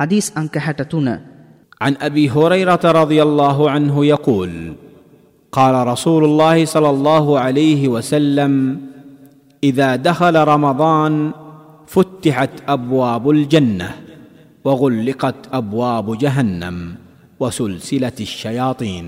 حديث أنكحتتنا عن أبي هريرة رضي الله عنه يقول قال رسول الله صلى الله عليه وسلم إذا دخل رمضان فتحت أبواب الجنة وغلقت أبواب جهنم وسلسلة الشياطين.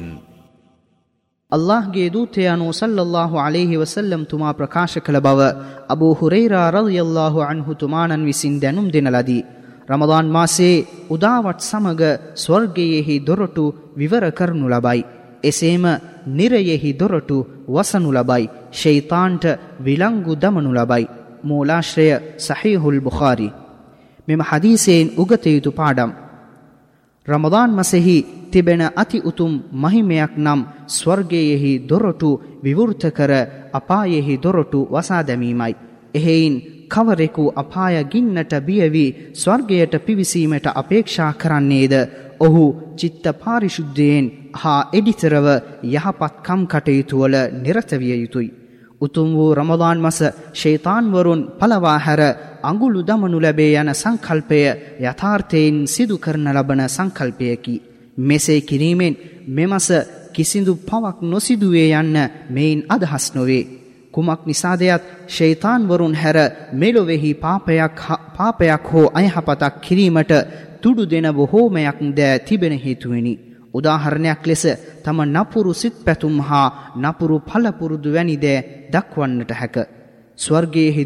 الله جيدو تيانو صلى الله عليه وسلم تما بركاشك ವಸಲ್ಲಂ أبو هريرة رضي الله عنه تمانا وسندنم دين ದಿನಲದಿ රමදාන් මාසයේ උදාවත් සමග ස්වර්ගයෙහි දොරටු විවර කරනු ලබයි. එසේම නිරයෙහි දොරටු වසනු ලබයි. ෂෙයිතාන්ට විලංගු දමනු ලබයි. මූලාශ්‍රය සහිහුල් බුඛාරි. මෙම හදීසයෙන් උගතයුතු පාඩම්. රමදාන් මසෙහි තිබෙන අති උතුම් මහිමයක් නම් ස්වර්ගයෙහි දොරටු විවෘත කර අපායෙහි දොරටු වසා දැමීමයි. එහෙයින් කවරෙකු අපාය ගින්නට බියවී ස්වර්ගයට පිවිසීමට අපේක්ෂා කරන්නේද ඔහු චිත්ත පාරිශුද්ධයෙන් හා එඩිතරව යහපත්කම් කටයුතුවල නිරතවිය යුතුයි. උතුම් වූ රමදාන් මස ශේතාන්වරුන් පලවා හැර අඟුළු දමනු ලැබේ යන සංකල්පය යථාර්ථයෙන් සිදු කරන ලබන සංකල්පයකි. මෙසේ කිරීමෙන් මෙමස කිසිදු පවක් නොසිදුවේ යන්න මෙයින් අදහස් නොවේ. කුමක් නිසාදයත් ශෛතාන්වරුන් හැර මෙලොවෙහි පාපයක් පාපයක් හෝ අයහපතක් කිරීමට තුඩු දෙන බොහෝමයක් දෑ තිබෙන හේතුවෙනි. උදාහරණයක් ලෙස තම නපුරු සිත් පැතුම් හා නපුරු පලපුරුදු වැනි දෑ දක්වන්නට හැක. ස්වර්ගයෙහි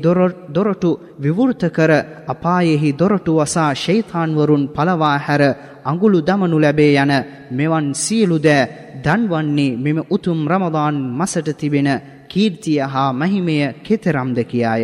දොරටු විවෘත කර අපායෙහි දොරටු වසා ශෛතාන්වරුන් පලවා හැර අඟුළු දමනු ලැබේ යන මෙවන් සියලු දෑ දන්වන්නේ මෙම උතුම් රමදාන් මසට තිබෙන කීර්තිය හා මහිමය කෙතරම්ද කියාය.